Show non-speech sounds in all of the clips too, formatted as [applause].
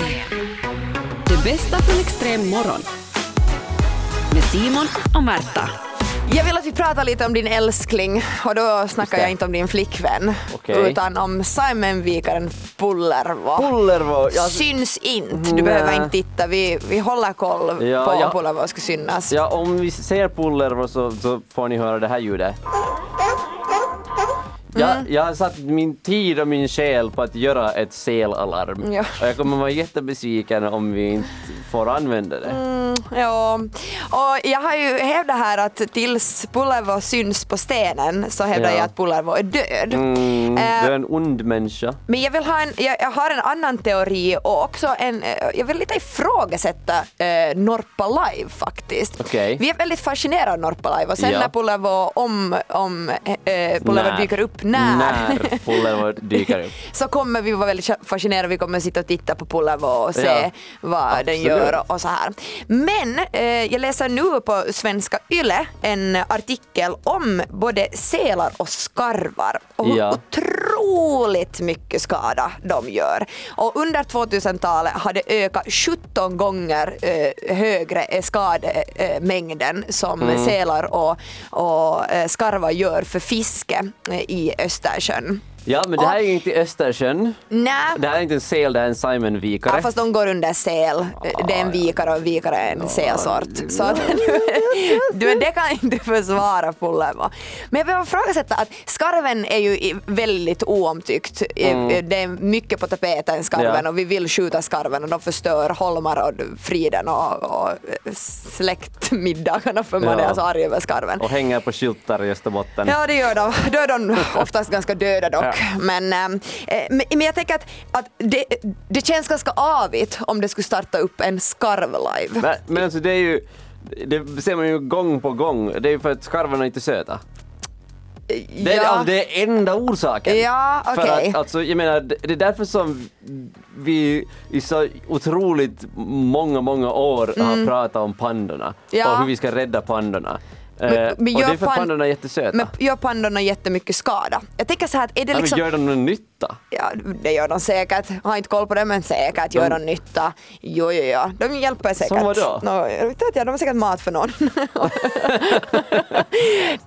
Extrem. Det bästa från extrem morgon. Med Simon och Märta. Jag vill att vi pratar lite om din älskling och då snackar jag inte om din flickvän Okej. utan om Simon-vikaren Pullervo. Pullervo, jag, Syns inte, du behöver inte titta, vi, vi håller koll Ja, på om ja. Pullervo ska synas. ja, om vi ser Pullervo så, så får ni höra det här ljudet. Jag, Mm. jag har satt min tid och min själ på att göra ett selalarm. Ja. Och jag kommer vara jättebesviken om vi inte får använda det. Mm, ja, och jag har ju hävdat här att tills Pullervo syns på stenen så hävdar Ja. jag att Pullervo är död. Mm, Eh, du är en ond människa. Men jag, vill ha en, jag, jag har en annan teori och också en, eh, jag vill lite ifrågasätta eh, Norpa Live faktiskt. Okej. Vi är väldigt fascinerade av Norpa Live och sen Ja. när Pullervo, om, om Pullervo När. dyker upp, när, När Pullervo dyker upp. [laughs] så kommer vi vara väldigt fascinerade, vi kommer sitta och titta på Pullervo och se Ja. vad den Absolut. gör och, och så här. Men eh, jag läser nu på Svenska Yle en artikel om både sälar och skarvar och hur Ja. otroligt mycket skada de gör. Och under 2000-talet har det ökat 17 gånger eh, högre är skademängden som Mm. sälar och, och eh, skarvar gör för fiske eh, i Östersjön. Ja, men det här är ju inte Östersjön. Nej, Det här är inte en säl, det här är en Simon-vikare. Ja, fast de går under säl. Det är en vikare och en vikare är en sälsort. Så att, du, det kan inte försvara Pullervo. Men jag vill ifrågasätta att skarven är ju väldigt oomtyckt. Det är mycket på tapeten skarven Mm. Ja. och vi vill skjuta skarven och de förstör holmar och friden och, och släktmiddagarna för man Ja. är så arg över skarven. Och hänger på skyltar i Österbotten. Ja det gör de. Då är de oftast ganska döda dock. Ja. Men, eh, men, men jag tänker att, att det, det känns ganska avigt om det skulle starta upp en skarv live. Men, men alltså det är ju, det ser man ju gång på gång, det är ju för att skarvarna är inte söta. Det är, ja. alltså, det är enda orsaken. Ja, För okej. att, alltså, jag menar, det är därför som vi i så otroligt många, många år har pratat om pandorna Mm. Ja. och hur vi ska rädda pandorna. Men- Eh, men och det är för pan- pandorna är jättesöta. Men gör pandorna jättemycket skada? Jag tänker så här att är det Ja, liksom... gör de någon nytta? Ja, det gör de säkert. Har inte koll på det men säkert gör de nytta. Jo, jo, jo. De hjälper säkert. vadå? Nå, jag vet inte, de är säkert mat för någon.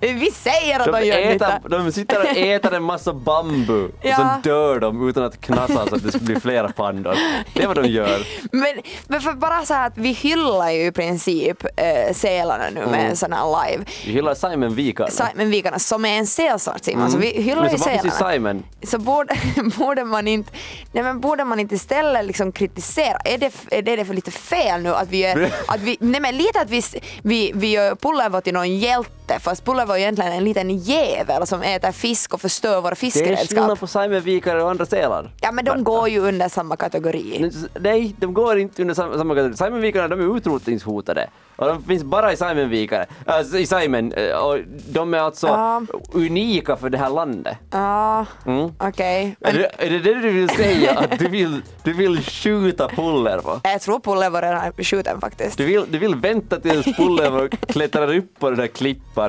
[laughs] Vi säger att de, De, gör nytta. äter, de sitter och äter en massa bambu och Ja. så dör de utan att knasa så att det ska bli flera pandor. Det är vad de gör. Men, men för bara så här att vi hyllar ju i princip äh, sälarna nu med en sån här live. Vi hyllar Simon Vikarna. Simon Vikarna som är en sälsort Simon, så vi hyllar Men ju så varför sälarna. säger Simon? Så borde, [laughs] borde man inte, nej men borde man inte istället liksom kritisera, är det, är det för lite fel nu att vi gör, [laughs] att vi, nej men lite att vi, vi, vi gör Pullervo till någon hjälte fast Pullervo är egentligen en liten jävel som äter fisk och förstör våra Det är skillnad på Simon Vikare och andra sälar. Ja men de går ju under samma kategori. Nej, de går inte under samma, samma kategori. Simon Vikarna de är utrotningshotade. Och de finns bara i Simon Vikare. Alltså i Simon. eh, Och de är alltså Ja. unika för det här landet. Ja, Mm. okej. Är Men det, är det det du vill säga? [laughs] Att du vill, du vill skjuta Pullervo? jag tror Pullervo redan är skjuten faktiskt. Du vill, du vill vänta tills Pullervo klättrar upp på den där klippan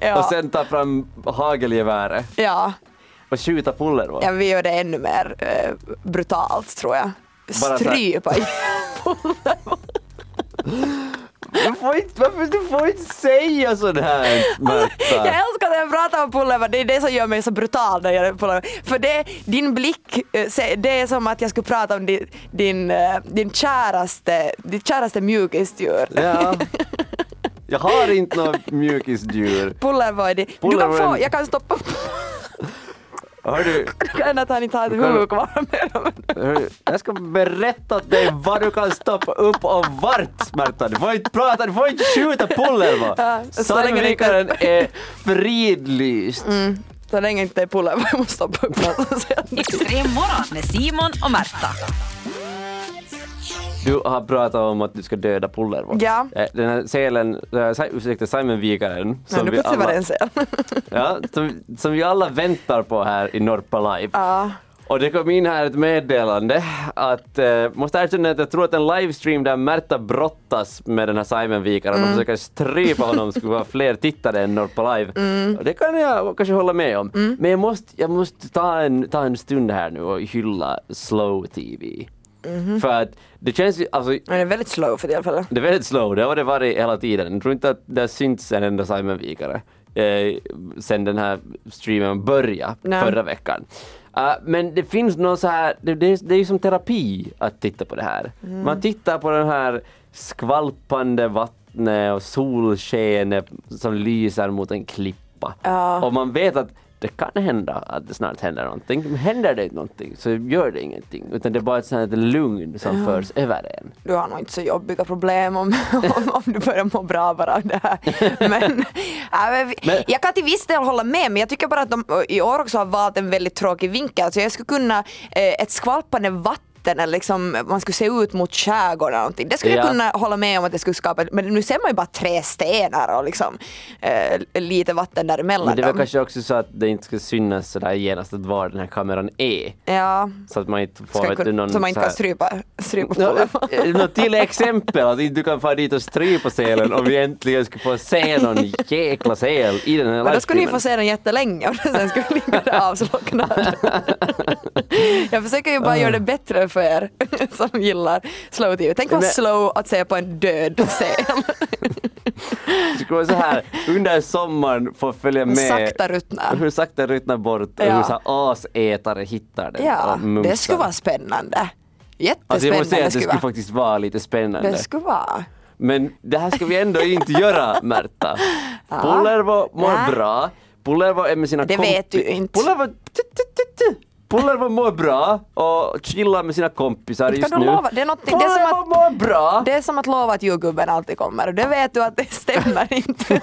Ja. och sen ta fram hagelgeväret Ja, och skjuta Pullervo? ja, vi gör det ännu mer eh, brutalt tror jag. Bara Strypa [laughs] Du får inte, varför, du får inte säga sådär Jag Märta! älskar när jag pratar om Pullerva, det är det som gör mig så brutal när jag gör. För det, din blick, eh, det är som att jag skulle prata om din, din, eh, din käraste, ditt käraste mjukisdjur. Ja. [laughs] Jag har inte något mjukisdjur. Det. Du kan är få, jag kan stoppa Hör du, [laughs] kan att han inte har ett huvud kvar du, jag ska berätta åt dig vad du kan stoppa upp och vart Märta. Du får inte prata, du får inte skjuta Pullervo. Ja, inte- Simonvikaren är fridlyst. Så länge inte det är Pullerva [laughs] jag måste stoppa upp. Extrem morgon med Simon och Märta. Du har pratat om att du ska döda Pullervo. Ja. Eh, Den här selen, si- ursäkta, Simonvikaren, Men som, nu vi plötsligt var det alla, en säl. [laughs] ja, som, som vi alla väntar på här i Norpa Live. Ja. Och det kom in här ett meddelande att, eh, måste erkänna att jag tror att en livestream där Märta brottas med den här Simon-vikaren Mm. och försöker strypa honom skulle vara fler tittare än Norpa Live. Mm. Och det kan jag kanske hålla med om. Men jag måste, jag måste ta, en, ta en stund här nu och hylla Slow TV. Mhm. För att det känns ju, alltså Men det är väldigt slow för tillfället. det är väldigt slow, det har det varit hela tiden. Jag tror inte att det har synts en enda Simon-vikare eh, sen den här streamen började Nej. förra veckan. Uh, men det finns något så här, det, det, det är ju som terapi att titta på det här. Mm. Man tittar på den här skvalpande vattnet och solskenet som lyser mot en klippa. Ja. Och man vet att det kan hända att det snart händer någonting. Men händer det någonting så gör det ingenting. Utan det är bara ett sånt lugn som förs över en. Du har nog inte så jobbiga problem om, [laughs] om, om du börjar må bra bara av det här. Men, ja, men, jag kan till viss del hålla med men jag tycker bara att de i år också har valt en väldigt tråkig vinkel. Så jag skulle kunna, eh, ett skvalpande vatten eller liksom man skulle se ut mot skärgården eller någonting. Det skulle Ja. jag kunna hålla med om att det skulle skapa, men nu ser man ju bara tre stenar och liksom eh, lite vatten däremellan Men det väl dem. kanske också så att det inte ska synas sådär genast att var den här kameran är. Ja, Så att man inte får vet du, kunna, någon så man inte kan strypa, strypa på. Nå- Något till exempel att inte du kan få dit och strypa selen och vi äntligen ska få se någon jäkla sel i den här Men då skulle ni få se den jättelänge [laughs] och sen skulle ligga där avslocknad. [laughs] Jag försöker ju bara göra det bättre för er [laughs] som gillar slow-tv. Tänk vad Men- slow att se på en död säl. [laughs] Det skulle vara så här under sommaren få följa med Sakta ruttna. hur sakta ruttnar bort och Ja. hur så här asätare hittar den Ja, och det skulle vara spännande. Alltså jag Jättespännande måste säga att det skulle vara. faktiskt vara lite spännande. Det skulle vara. Men det här ska vi ändå inte göra [laughs] Märta. Pullervo mår bra. Pullervo är med sina Det vet du inte. T- t- t- Pullervo mår bra och chillar med sina kompisar just nu. lova? Det är någonting- det är som att- mår bra! Det är som att lova att julgubben alltid kommer och det vet du att det stämmer [laughs] inte.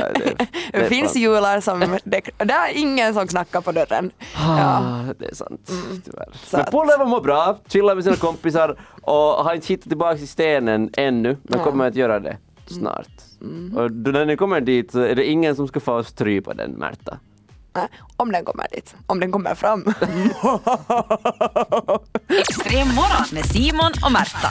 Ja, det, Det finns sant. jular som, det, det är ingen som knackar på dörren. Ja. Ah, det är sant, tyvärr. Så Men Pullervo mår bra, chillar med sina kompisar och har inte hittat tillbaka till stenen ännu, men kommer att göra det snart. Mm. Och när ni kommer dit så är det ingen som ska få strypa den Märta. Nej, Om den kommer dit, om den kommer fram. [laughs] Extrem morgon med Simon och Märta.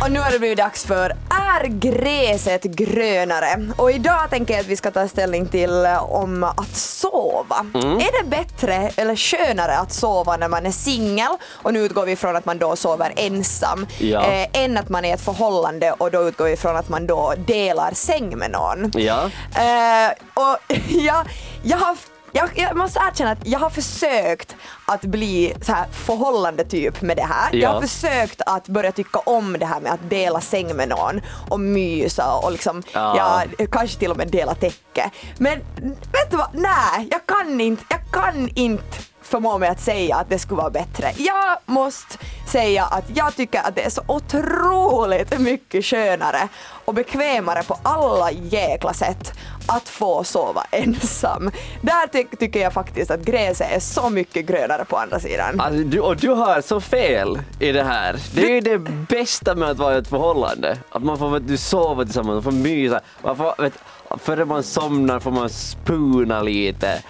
Och nu har det blivit dags för Är gräset grönare? Och idag tänker jag att vi ska ta ställning till eh, om att sova. Mm. Är det bättre eller skönare att sova när man är singel och nu utgår vi ifrån att man då sover ensam Ja. eh, än att man är i ett förhållande och då utgår vi ifrån att man då delar säng med någon. Ja. Eh, och [laughs] jag, jag har jag, jag måste erkänna att jag har försökt att bli så här förhållande typ med det här. Jag Ja. har försökt att börja tycka om det här med att dela säng med någon och mysa och liksom, Ja. ja, kanske till och med dela täcke. Men vet du vad, nej, jag kan inte, jag kan inte förmå mig att säga att det skulle vara bättre. Jag måste säga att jag tycker att det är så otroligt mycket skönare och bekvämare på alla jäkla sätt att få sova [laughs] ensam. Där ty- tycker jag faktiskt att gräset är så mycket grönare på andra sidan. Alltså, du, och du har så fel i det här. Det är ju det bästa med att vara i ett förhållande. Att man får vet, du sova tillsammans, man får mysa. Man får, vet, före man somnar får man spuna lite.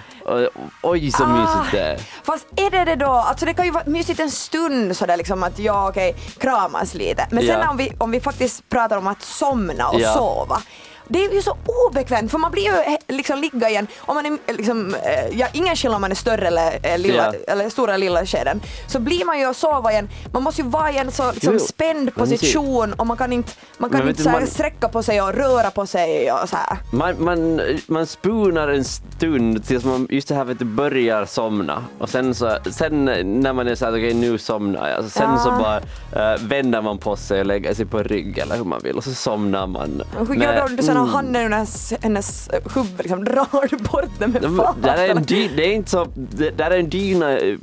Oj så mysigt det är. Fast är det det då, alltså det kan ju vara mysigt en stund sådär liksom att ja okej, kramas lite. Men sen Ja. om, vi, om vi faktiskt pratar om att somna och Ja. sova. Det är ju så obekvämt för man blir ju eh, liksom ligga igen, om man är eh, liksom, eh, ja ingen skillnad om man är större eller, lilla, Ja. eller stora eller lilla skeden, så blir man ju att sova igen, man måste ju vara i en så liksom, Jo, spänd position och man kan inte, man kan Men inte du, man- sträcka på sig och röra på sig och så här. Man, man, man spunar en stund tills man just det här vet du, börjar somna och sen, så, sen när man är såhär okej nu somnar jag, sen Ja. så bara uh, vänder man på sig och lägger sig på rygg eller hur man vill och så somnar man. Hur gör du sen har Mm. handen under hennes, hennes eh, huvud, liksom, drar bort den med De- fart? Där är en eller? dy, det är inte så, där är en dyna, eh,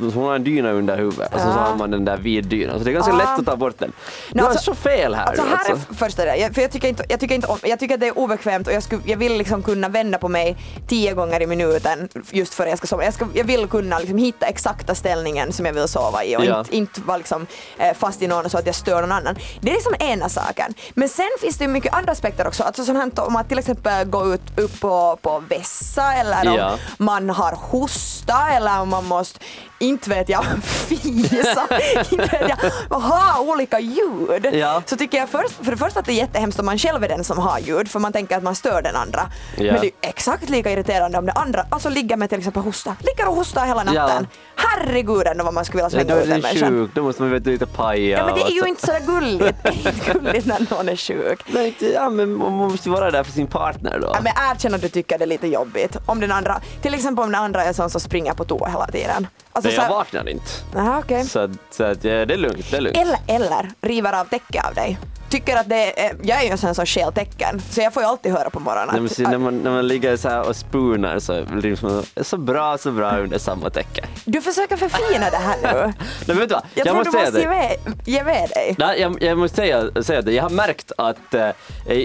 hon har en dyna under huvudet och så, så Ja. har man den där vid dynan så det är ganska Ja. lätt att ta bort den. Du har alltså- så fel här Alltså nu, här alltså. är första det, för jag tycker, inte, jag, tycker inte om, jag tycker att det är obekvämt och jag, skulle, jag vill liksom kunna vända på mig tio gånger i minuten just för att jag ska sova. Jag, ska, jag vill kunna liksom hitta exakta ställningen som jag vill sova i och Ja. inte, inte vara liksom, eh, fast i någon så att jag stör någon annan. Det är liksom ena saken. Men sen finns det ju mycket andra aspekter också. Alltså sånt om att till exempel gå ut upp på, på vässa eller om Ja. man har hosta eller om man måste inte vet jag, [laughs] fisa, inte vet jag, ha olika ljud. Ja. Så tycker jag först, för det första att det är jättehemskt om man själv är den som har ljud, för man tänker att man stör den andra. Ja. Men det är exakt lika irriterande om den andra alltså ligger med till exempel hosta, ligger och hostar hela natten. Herregud ändå vad man skulle vilja Ja, slänga då ut är den människan. sjuk, då måste man veta lite paja. Ja men det är ju inte sådär gulligt. Det är inte gulligt när någon är sjuk. Nej, ja, men man måste ju vara där för sin partner då. Ja, men erkänn att du tycker det är lite jobbigt. Om den andra, till exempel om den andra är sån som springer på toa hela tiden. Alltså, så jag här- vaknar inte. Aha, okej. Så, så att, ja, det är lugnt, det är lugnt. Eller, eller river av täcket av dig. Tycker att det är, jag är ju en sån som stjäl tecken, så jag får ju alltid höra på morgonen Nej, men se, när, man, när man ligger så här och spoonar så blir det som så bra, så bra under samma täcke. du försöker förfina det här nu. [laughs] Nej, men vet du vad? Jag, tror måste du måste ge med, ge med dig. Nej, jag, jag måste säga, säga det. Jag har märkt att eh,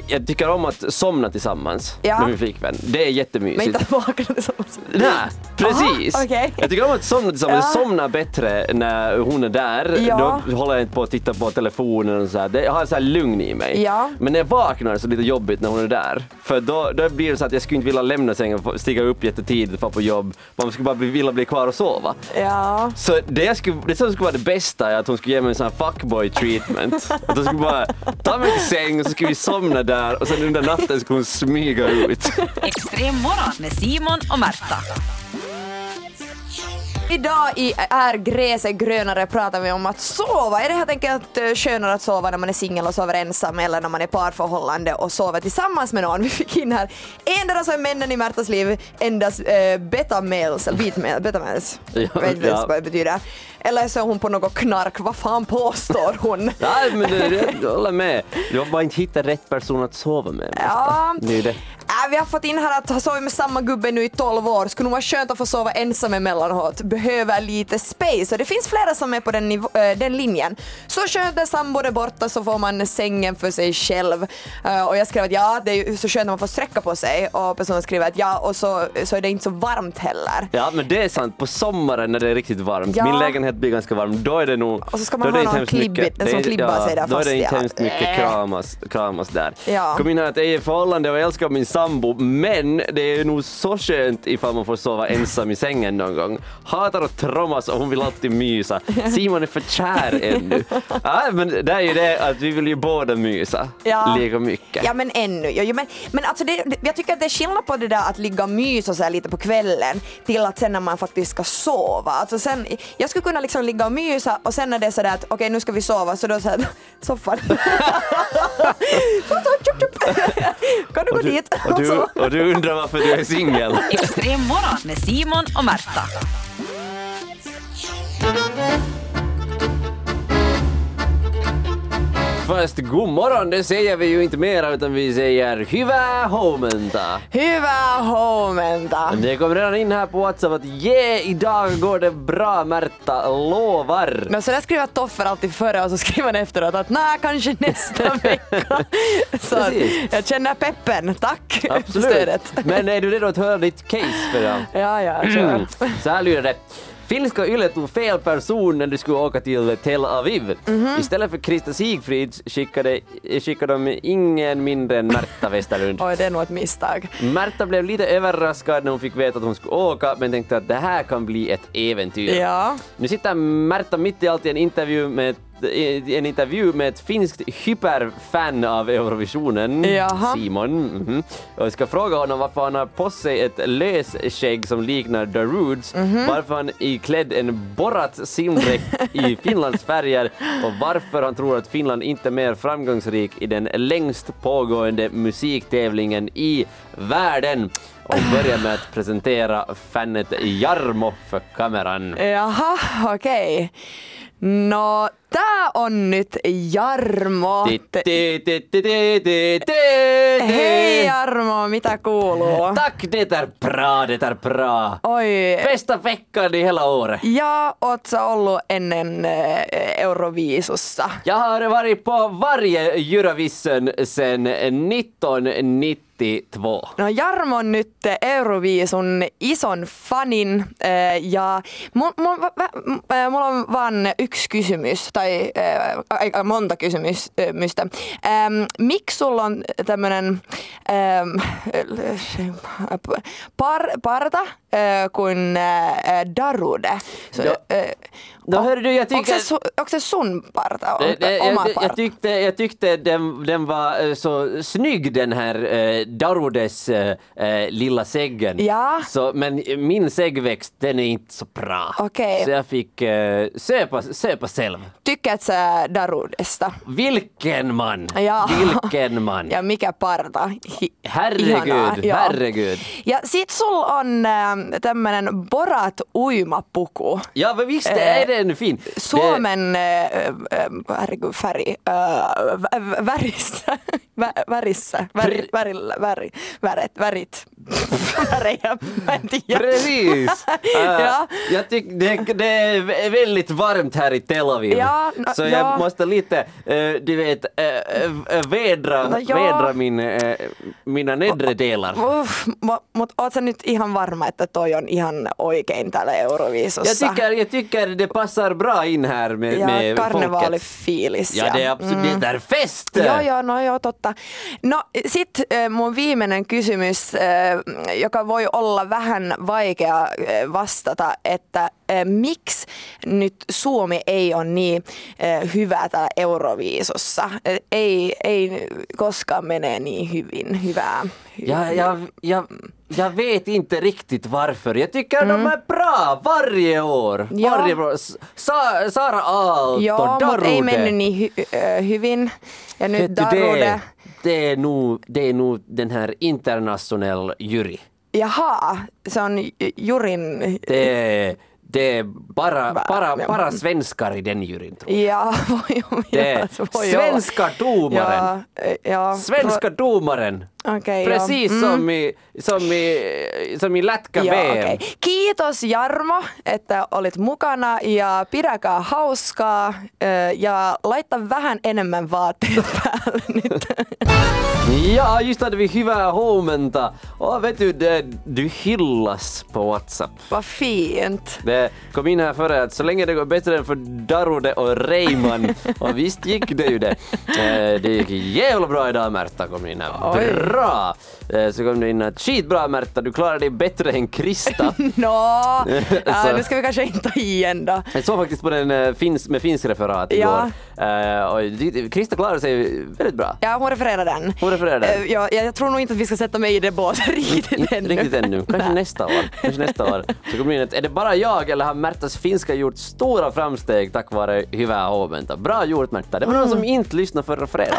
jag tycker om att somna tillsammans Ja. med min flickvän. Det är Men jättemysigt. inte att vakna tillsammans. Nej, precis. Aha, okej. Jag tycker om att somna tillsammans. Ja. Jag somnar bättre när hon är där. Ja. Då håller jag inte på att titta på telefonen och så här. Det, jag har så här lugn i mig. Ja. Men när jag vaknar så är det lite jobbigt när hon är där. För då, då blir det så att jag skulle inte vilja lämna sängen och stiga upp jättetidigt för på jobb. Man skulle bara vilja bli kvar och sova. Ja. Så det, jag skulle, det som skulle vara det bästa är att hon skulle ge mig en sån här fuckboy treatment. [laughs] Att hon skulle bara ta mig till säng och så skulle vi somna där och sen under natten skulle hon smyga ut. Extrem morgon med Simon och Märta. Idag i Är gräset grönare pratar vi om att sova. Är det helt enkelt eh, skönare att sova när man är singel och sover ensam eller när man är parförhållande och sover tillsammans med någon? [laughs] Vi fick in här, endera är männen i Märtas liv endast eh, beta males, eller beat males, beta males. Ja, vet ja. vad det betyder. Eller så är hon på något knark, vad fan påstår hon? [laughs] Nej men det, det, jag håller med. Du har bara inte hittat rätt person att sova med. Ja. Det är det. Äh, vi har fått in här att ha sovit med samma gubbe nu i 12 år. Skulle nog vara skönt att få sova ensam emellanåt. Behöver lite space. Och det finns flera som är på den, äh, den linjen. Så skönt när sambon är borta så får man sängen för sig själv. Äh, och jag skrev att ja, det är så skönt när man får sträcka på sig. Och personen skriver att ja, och så, så är det inte så varmt heller. Ja men det är sant, på sommaren när det är riktigt varmt, Ja. min lägenhet blir ganska varm, då är det nog... Och så ska man är det ha någon en sån det är- klibba sig där Då är fast det i inte hemskt mycket Äh. kramas, kramas där. Ja. Kom in här att jag är i förhållande och jag älskar min sambo, men det är nog så skönt ifall man får sova ensam i sängen någon gång. Hatar att trommas och hon vill alltid mysa. Simon är för kär ännu. Ja, men det är ju det att vi vill ju båda mysa Ja. lika mycket. Ja men ännu. Ja, ja, men, men alltså det, det- jag tycker att det är skillnad på det där att ligga och mysa så lite på kvällen till att sen när man faktiskt ska sova. Alltså sen, jag skulle kunna liksom ligga och mysa och sen när det är sådär att okej nu ska vi sova så då såhär [laughs] soffan. [laughs] Kan du gå Och du, dit? och, du, [laughs] och du undrar varför du är singel. Extrem morgon med Simon och Märta. Först god morgon, det säger vi ju inte mer utan vi säger hyvää huomenta. Hyvää huomenta. Det kom redan in här på Whatsapp att yeah, idag går det bra Märta, lovar. Men så där skriver Toffer alltid före och så skriver han efteråt att nej, kanske nästa [laughs] vecka. Så jag känner peppen, tack Absolut. stödet. Men är du redo att höra ditt case för det? Ja, ja, kör. Så här lyder det. Finska Yle tog fel person när du skulle åka till Tel Aviv. Mhm. Istället för Krista Sigfrids skickade, skickade de ingen mindre än Märta Westerlund. [laughs] Oj, det är nog ett misstag. Märta blev lite överraskad när hon fick veta att hon skulle åka men tänkte att det här kan bli ett äventyr. Ja. Nu sitter Märta mitt i allt i en intervju med ett en intervju med ett finskt hyperfan av Eurovisionen, Jaha. Simon. Mhm. Och jag ska fråga honom varför han har på sig ett lösskägg som liknar Darudes, Mhm. varför han är klädd en Borat simdräkt i [laughs] Finlands färger och varför han tror att Finland inte är mer framgångsrik i den längst pågående musiktävlingen i världen. Och börjar med att presentera fanet Jarmo för kameran. Jaha, okej. No, tää on nyt Jarmo. Hei Jarmo, mitä kuuluu? Tack, det är bra, det är bra. Oj, Bästa veckan i hela året. ja, oot sä ollut ennen äh, Euroviisussa? Jag har varit på varje Eurovision sedan 1990 92. No Jarmo on nyt Euroviisun ison fanin eh, ja eh, mulla on vaan yksi kysymys tai eh, aika monta kysymystä. Ähm, miksi sulla on tämmöinen ähm, par, parta äh, kuin äh, Darude? Så, Ja. eh, No, hörru du, jag tycker... se sun parta? Det- det- jag, tyckte, jag tyckte den, den var eh, så snygg den här eh, Darudes eh, eh, lilla säggen. Ja. Så, men min säggväxt den är inte så bra. Okej. Så jag fick eh, söpa, söpa själv. Tykkäätkö sä Darudesta? Vilken man! Ja. Vilken man! [laughs] Ja mikä parta? Hi- Herregud, ihanaa, joo. herregud. Ja sit sul on äh, tämmönen Borat uimapuku. Ja visst Eh, är den fin. Suomen, äh, äh, herregud, färg, äh, [laughs] vä- värissä, vä- värissä, väri, Pre- värillä, väri, väret, värit, [laughs] värejä, mä en Det, tiedä. precis! Eh, [laughs] Ja. Jag tycker det, det är väldigt varmt här i Tel Aviv. Ja, no- så ja. jag måste lite, eh, du vet, eh, eh, vädra, No joo. vädra min, eh, mina nedre delar. Mutta oot sä nyt ihan varma, että toi on ihan oikein täällä Euroviisussa? Jag tycker, jag tycker det passar bra in här med, ja med karnevaalifiilis. Ja, det är absolut, det är fest! Joo, joo, no joo, totta. No sit äh, mun viimeinen kysymys, äh, joka voi olla vähän vaikea äh, vastata, että miksi nyt Suomi ei ole niin äh, hyvä täällä Euroviisussa? Äh, ei, ei koskaan mene niin hyvin, hyvää. Ja, jag, jag, jag vet inte riktigt varför. Jag tycker de är bra varje år. Mm. Ja. Varje år. Sa, Sara Aalto, mutta Darude. ei mennyt niin hy- äh, hyvin. Ja nyt Vet Darude. det, det, är nog, det är nog den här internationell jury. Jaha, se on Jurin... Det är, det är bara, bara, bara svenskar i den juryn. tror jag. Ja, [laughs] Det är svenska domaren. Ja, eh, ja. Svenska domaren. Okej, Precis joo. som, i, som, i, som i Joo, lätkä-VM. okei. Kiitos Jarmo, että olit mukana ja pidäkää hauskaa ja laita vähän enemmän vaatteet [laughs] päälle nyt. Ja, just hade vi hyvää huomenta. Och vet du, det, du hyllas på WhatsApp. Vad fint. Det kom in här före att så länge det går bättre än för Darude och Reiman, [laughs] och visst gick det ju det. Eh, Det gick jävla bra idag Märta kom in här. Bra! Eh, Så kom det in att skitbra Märta, du klarar dig bättre än Krista. [laughs] Nå, [laughs] ja, nu ska vi kanske inte ta igen då. Jag såg faktiskt på den eh, finns, med finsk referat Ja. igår. Eh, Och det- Krista klarade sig väldigt bra. Ja, hon refererar den. Hon refererar den. Ja, jag tror nog inte att vi ska sätta mig i det båset [laughs] riktigt Inte ännu. riktigt ännu. Kanske Nej. nästa år. Kanske nästa år. Så kommer det in att är det bara jag eller har Märtas finska gjort stora framsteg tack vare hyvää huomenta? Bra gjort Märta. Det var någon Mm. som inte lyssnade förra fredag.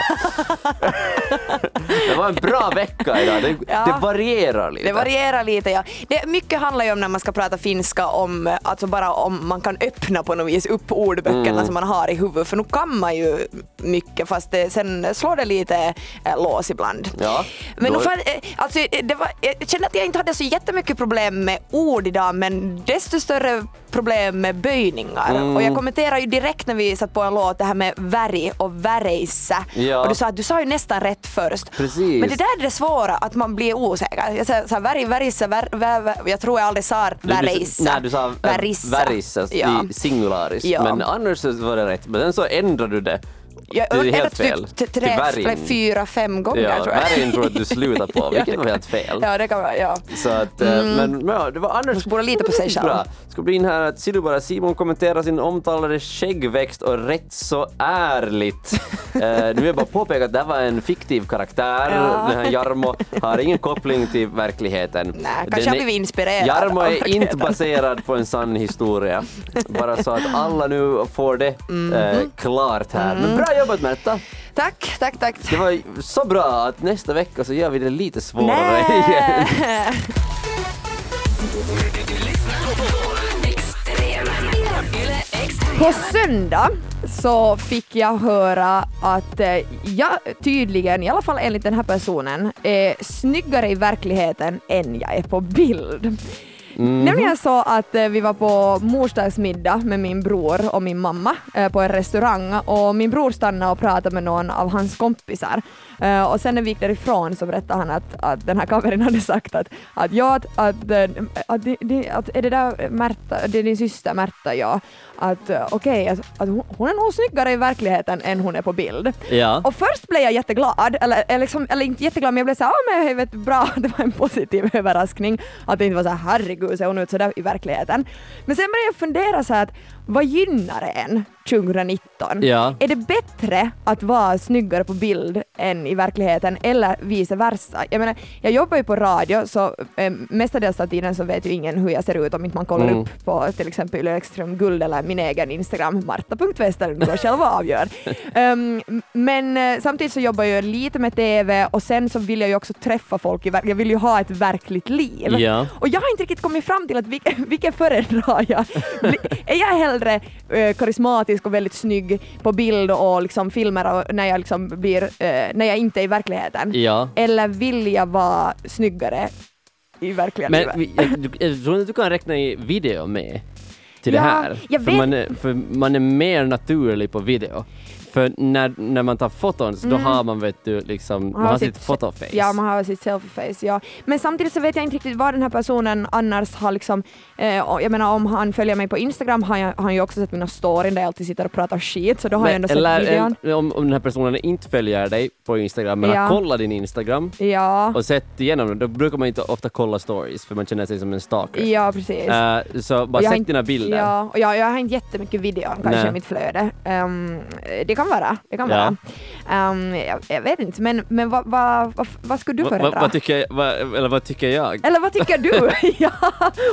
det var en bra vecka idag. Det, Ja. det varierar lite. Det varierar lite ja. Det, mycket handlar ju om när man ska prata finska om, alltså bara om man kan öppna på något vis upp ordböckerna Mm. som man har i huvudet för nu kan man ju mycket fast det, sen slår det lite äh, lås ibland. Ja, Men då- nu, för, eh, alltså, eh, det var, jag kände att jag inte hade så jättemycket problem med ord idag men desto större problem med böjningar. Mm. Och jag kommenterade ju direkt när vi satt på en låt det här med värj och värjsa. Ja. Och du sa att du sa ju nästan rätt först. Precis. Men det där är det svåra, att man blir osäker. Jag sa, sa värj, värjsa, vär, vär, vär, jag tror jag aldrig sa värjsa. Nej, du sa värjsa Ja. i singularis. Ja. Men annars var det rätt. Men sen så ändrade du det. Jag det är helt fel. Typ, t- Till tre, eller fyra, fem gånger Ja, tror jag. värjin tror jag att du slutade på, [laughs] vilket var helt fel. Ja, det kan vara, ja. Så att, eh, men, men ja, det var annars... borde lita på sig själv. Bra. Ska bli in här att ser du bara Simon kommenterar sin omtalade skäggväxt och rätt så ärligt. [laughs] eh, nu vill jag bara påpeka att det här var en fiktiv karaktär. Ja. Den här Jarmo har ingen koppling till verkligheten. Nej, kanske Den har blivit inspirerad Jarmo är inte baserad på en sann historia. Bara så att alla nu får det Mhm. eh, klart här. Men bra jobbat Märta! Tack, tack, tack. Det var så bra att nästa vecka så gör vi det lite svårare igen. [laughs] På söndag så fick jag höra att eh, jag tydligen, i alla fall enligt den här personen, är snyggare i verkligheten än jag är på bild. Mm-hmm. Nämligen så att eh, vi var på morsdagsmiddag med min bror och min mamma eh, på en restaurang och min bror stannade och pratade med någon av hans kompisar. Eh, och sen när vi gick därifrån så berättade han att, att den här kameran hade sagt att, att ja, att, att, eh, att, att, att är det där Märta, det är din syster Märta, ja. Att eh, okej, att, att hon, är nog snyggare i verkligheten än hon är på bild. Ja. Och först blev jag jätteglad, eller, eller, liksom, eller inte jätteglad men jag blev såhär, ja men jag vet, bra, [laughs] det var en positiv överraskning. Att det inte var såhär, herregud ser hon ut sådär i verkligheten. Men sen började jag fundera så att vad gynnar en 2019? Ja. Är det bättre att vara snyggare på bild än i verkligheten eller vice versa? Jag menar, jag jobbar ju på radio så eh, mestadels av tiden så vet ju ingen hur jag ser ut om inte man kollar Mm. upp på till exempel Yle Extrem Guld eller min egen Instagram, marta.wester, du själv avgör. um, [laughs] men eh, samtidigt så jobbar jag lite med TV och sen så vill jag ju också träffa folk i Jag vill ju ha ett verkligt liv. Ja. Och jag har inte riktigt kommit fram till att vilken, vilken föredrar jag? [laughs] Är jag hellre eh, karismatisk och väldigt snygg på bild och liksom filmer och när jag liksom blir, eh, när jag inte är i verkligheten? Ja. Eller vill jag vara snyggare i verkliga Men livet? jag, du- jag tror inte du kan räkna i video med till Ja, det här. jag för, vet- man är, för man är mer naturlig på video. För när, när man tar foton så då har man vet du liksom, man, har sitt fotoface. Ja, man har sitt selfie-face, ja. Men samtidigt så vet jag inte riktigt vad den här personen annars har liksom, eh, jag menar om han följer mig på Instagram har jag, har han ju också sett mina storyn där jag alltid sitter och pratar skit, så då har jag ändå sett eller videon. en, om, om den här personen inte följer dig på Instagram men Ja. har kollat din Instagram Ja, och sett igenom den, då brukar man inte ofta kolla stories för man känner sig som en stalker. ja precis. Eh, så bara sätt inte- dina bilder. Ja, och jag, jag har inte jättemycket videon kanske Nej. i mitt flöde. Ehm, det kan vara, det kan Ja. vara. Ehm, jag, jag vet inte, men, men vad, vad, vad, vad skulle du Va- va- föredra? vad, tycker, vad, eller vad tycker jag? Eller vad tycker du? [laughs] [laughs] ja.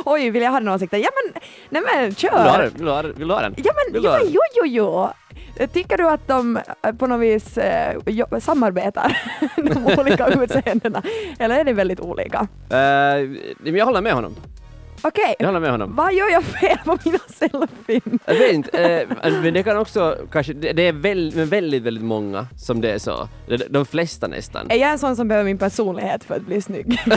Oj, vill jag ha den åsikten? Ja men, nej men kör! Vill du ha den? Vill du ha den? Ja men, ja, men jo, jo, jo. Tycker du att de eh, på något vis eh, samarbetar, [laughs] de olika utseendena? Eller är det väldigt olika? Men jag håller med honom. Okej, Jag håller med honom. vad gör jag fel på mina selfien? Jag vet inte, eh, men det kan också kanske, det, det är väl, men väldigt, väldigt många som det är så. De, de flesta nästan. Är jag en sån som behöver min personlighet för att bli snygg? [laughs]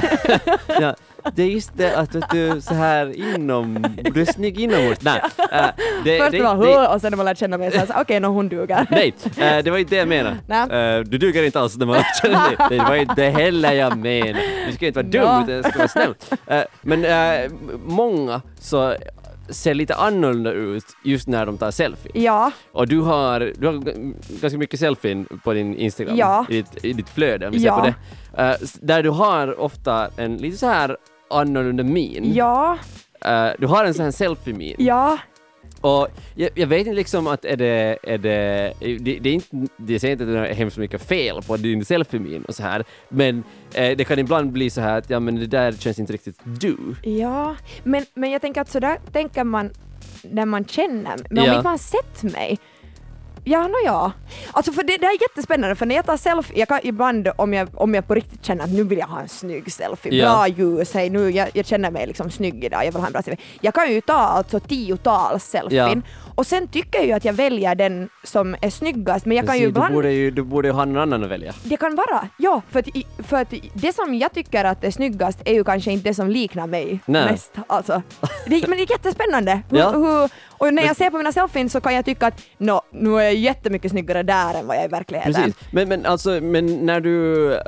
Ja, det är just det att vet du så här inom, du är snygg inombords. Nej, eh, det, Först det, var hur och sen när man lär känna mig så okej, nå hon duger. [laughs] Nej, eh, det var inte det jag menade. Eh, du duger inte alls när man känner dig. Det var inte heller jag menade. Du ska inte vara dum, Ja. utan du ska vara snäll. Men många så ser lite annorlunda ut just när de tar selfie. Ja, Och du har, du har ganska mycket selfien på din Instagram, Ja. i, ditt, i ditt flöde om vi Ja. ser på det. S- där du har ofta en lite så här annorlunda min. ja, Eh, du har en sån här selfie-min. ja. Och jag, jag vet inte liksom att är det, är det, det, det är inte, det säger inte att det är hemskt mycket fel på din selfie-min och så här, men eh, det kan ibland bli så här att ja men det där känns inte riktigt du. Ja, men, men jag tänker att sådär tänker man när man känner Men om Ja. inte man har sett mig Ja, nå ja. Alltså för det, det är jättespännande för när jag tar selfie, jag kan ibland om jag, om jag på riktigt känner att nu vill jag ha en snygg selfie, Ja. bra ljus, hej nu jag, jag känner mig liksom snygg idag, jag vill ha en bra selfie. Jag kan ju ta alltså tiotals selfien och sen tycker jag ju att jag väljer den som är snyggast men jag kan ju du, ibland borde ju, du borde ju ha någon annan att välja. det kan vara, ja, för att, för att det som jag tycker att är snyggast är ju kanske inte det som liknar mig Nej. mest. Alltså. Det, men det är jättespännande. Hur, Ja. hur, och när jag ser på mina selfies så kan jag tycka att nå, nu är jag jättemycket snyggare där än vad jag är i verkligheten. Precis, men, men alltså men när du,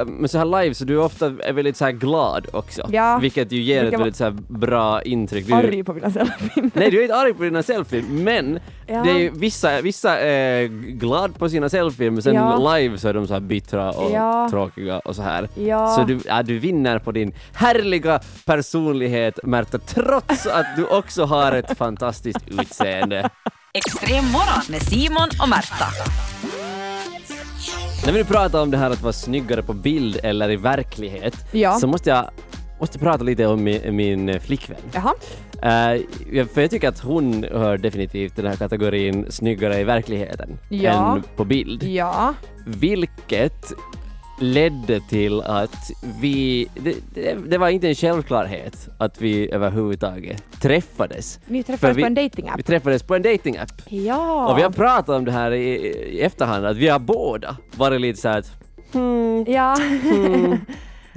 men så här live så du ofta är väldigt så här glad också. Ja. Vilket ju ger Brukar ett väldigt så här bra intryck. Du, Arg på mina selfies. Nej, du är inte arg på dina selfies, men Ja. det är ju vissa, vissa är glad på sina selfies, men sen Ja. live så är de så här bittra och Ja. tråkiga och så här. Ja. Så du, ja, du vinner på din härliga personlighet, Märta, trots att du också har ett fantastiskt utseende. Extrem morgon med Simon och Märta. När vi nu pratar om det här att vara snyggare på bild eller i verklighet, Ja. så måste jag måste prata lite om min, min flickvän. Jaha. Jag- för jag tycker att hon hör definitivt till den här kategorin snyggare i verkligheten Ja. än på bild. Ja. Vilket ledde till att vi, det, det, det var inte en självklarhet att vi överhuvudtaget träffades. Ni träffades vi- på en datingapp. Vi träffades på en datingapp. Ja. Och vi har pratat om det här i, i efterhand, att vi har båda varit lite såhär att hmm, Ja. [laughs]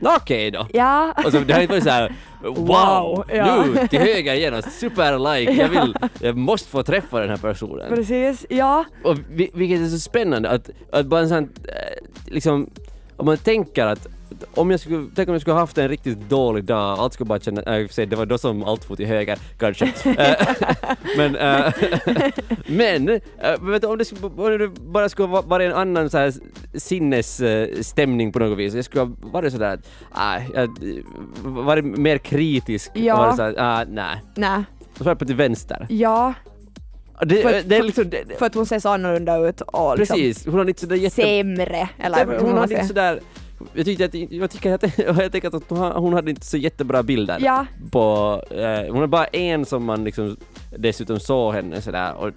Nå okej då. Ja. Och så det har inte varit såhär [laughs] wow, Wow, ja. nu till höger igen, super like, jag vill, [laughs] jag måste få träffa den här personen. Precis, ja. Och vi, vilket är så spännande att, att bara en sån eh, liksom, om man tänker att om jag skulle, tänk om jag skulle haft en riktigt dålig dag, allt skulle bara känna, äh, för sig, det var då som allt for till höger kanske. [laughs] Eh, men, äh, [laughs] men, äh, vet du, om det, skulle, om det bara skulle va- vara en annan så här sinnesstämning på något vis, jag skulle ha varit sådär att, äh, varit mer kritisk Ja. och varit såhär, ah, nej. Nej. Och så var jag på till vänster. Ja. Det, För att- det är liksom, det, För att hon ser så annorlunda ut och liksom precis, hon har inte sådär jätte... sämre. Eller hon man hade inte sådär... Jag tyckte att, jag tycker att, [laughs] jag tänker att hon, hon hade inte så jättebra bilder Ja. på, eh, hon är bara en som man liksom dessutom såg henne sådär och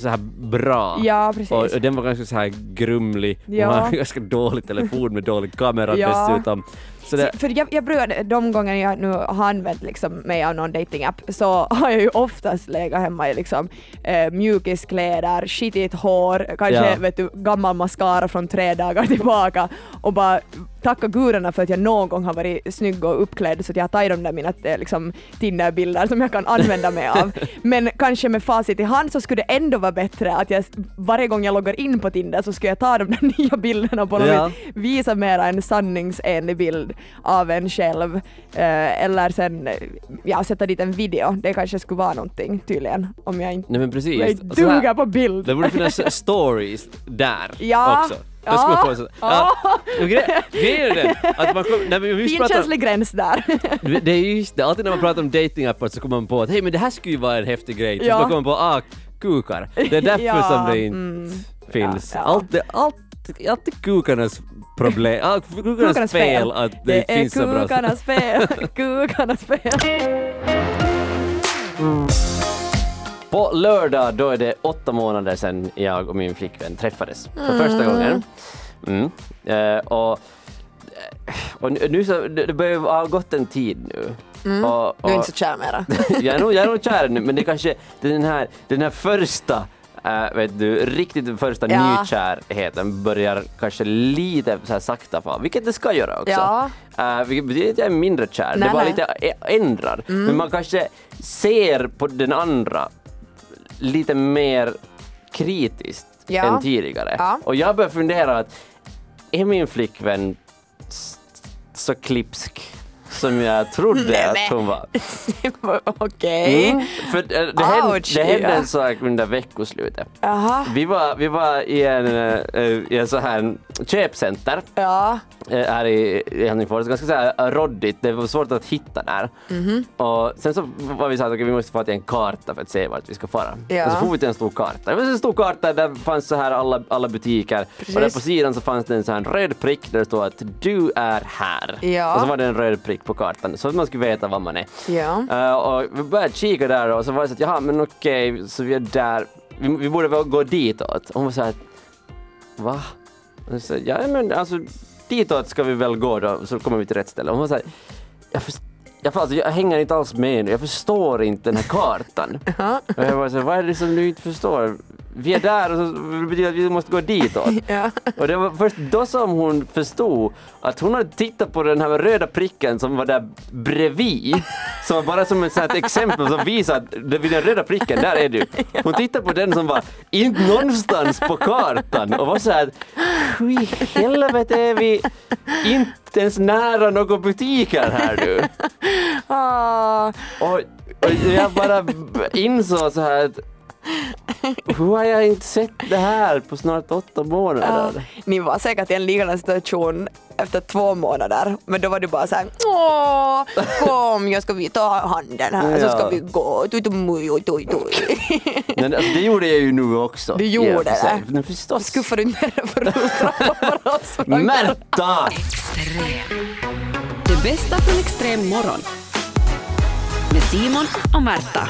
så här bra. Ja, precis. Och, och den var ganska så här grumlig, Ja. hon har [laughs] ganska dålig telefon med dålig kamera Ja. dessutom. Det, För jag, jag brukar, de gånger jag nu har använt liksom mig av någon datingapp så har jag ju oftast legat hemma i liksom eh, mjukiskläder, skitigt hår, kanske Ja. vet du, gammal mascara från tre dagar tillbaka och bara tacka gudarna för att jag någon gång har varit snygg och uppklädd så att jag har tagit de där mina eh, liksom, Tinder-bilder som jag kan använda mig av. [laughs] Men kanske med facit i hand så skulle det ändå vara bättre att jag varje gång jag loggar in på Tinder så skulle jag ta de där [laughs] nya bilderna på något Ja. vis visa mera en sanningsenlig bild av en själv eh, eller sen eh, ja, sätta dit en video. Det kanske skulle vara någonting tydligen om jag inte nej men precis. jag Och så här- duger på bild. Det borde finnas [laughs] stories där Ja. också. Då skulle Ja. få så, ja. och gre- Grejen är den att man kom, när vi just pratar, Finkänslig gräns där. det är just det, alltid när man pratar om datingappar så kommer man på att hej men det här skulle ju vara en häftig grej. Så Ja. man kommer på ah, kukar. Det är därför [laughs] Ja, som det inte mm. finns. Ja, ja. Allt, det- allt, allt är kukarnas problem, allt, kukarnas, Kukarnas fel att det, Det är finns så bra. kukarnas fel. [laughs] kukarnas fel. På lördag då är det åtta månader sedan jag och min flickvän träffades för första gången. Mm. Eh, och och nu, så, det börjar ha gått en tid nu. Och, Du är och, inte så kär mera. [laughs] jag, är nog, jag är nog kär nu men det är [laughs] kanske den här, den här första eh, vet du, riktigt den första Ja. nykärheten börjar kanske lite så här sakta få, vilket det ska göra också. Ja. Eh, vilket betyder att jag är mindre kär, Nej, det bara nej. lite ändrar. Men man kanske ser på den andra lite mer kritiskt Ja. än tidigare. Ja. Och jag börjar fundera att är min flickvän så klipsk som jag trodde Nej, att hon var? [laughs] Okej. Mm, för eh, det hände, det hände en sak under veckoslutet. Jaha. Vi var, vi var i en, eh, i en så här köpcenter Ja. eh, här i, i Helsingfors. Ganska så här råddigt, det var svårt att hitta där. Mhm. Och sen så var vi så att okej, vi måste få till en karta för att se vart vi ska fara. Ja. Och så får vi till en stor karta. Det var en stor karta där fanns så här alla, alla butiker. Precis. Och där på sidan så fanns det en sån här röd prick där det stod att du är här. Ja. Och så var det en röd prick på kartan så att man skulle veta var man är. Ja. Eh, och vi började kika där och så var det så att jaha men okej, så vi är där, vi, vi borde väl gå ditåt. Hon var så här, va? Sa, ja men alltså ditåt ska vi väl gå då så kommer vi till rätt ställe. Hon var så här, jag, först, jag, alltså, jag hänger inte alls med nu, jag förstår inte den här kartan. [laughs] och jag var så vad är det som du inte förstår? Vi är där och så det betyder att vi måste gå ditåt. [laughs] Ja. Och det var först då som hon förstod att hon hade tittat på den här röda pricken som var där bredvid. Som var bara som ett här exempel som visar att vid den röda pricken, där är du. Hon tittade på den som var inte någonstans på kartan och var så här hur i helvete är vi inte ens nära några butiker här nu? [laughs] Ah. Och, och jag bara insåg så här att hur har jag inte sett det här på snart åtta månader? Ja. Ni var säkert i en liknande situation efter två månader, men då var du bara såhär Åh, kom jag ska vi ta handen här så ska Ja. vi gå. Tui, tui, tui, tui, tui. Men alltså, det gjorde jag ju nu också. Du gjorde för sig. det. Men förstås. Skuffar du inte ner för och sprang? Märta! Det bästa från extrem morgon. Med Simon och Märta.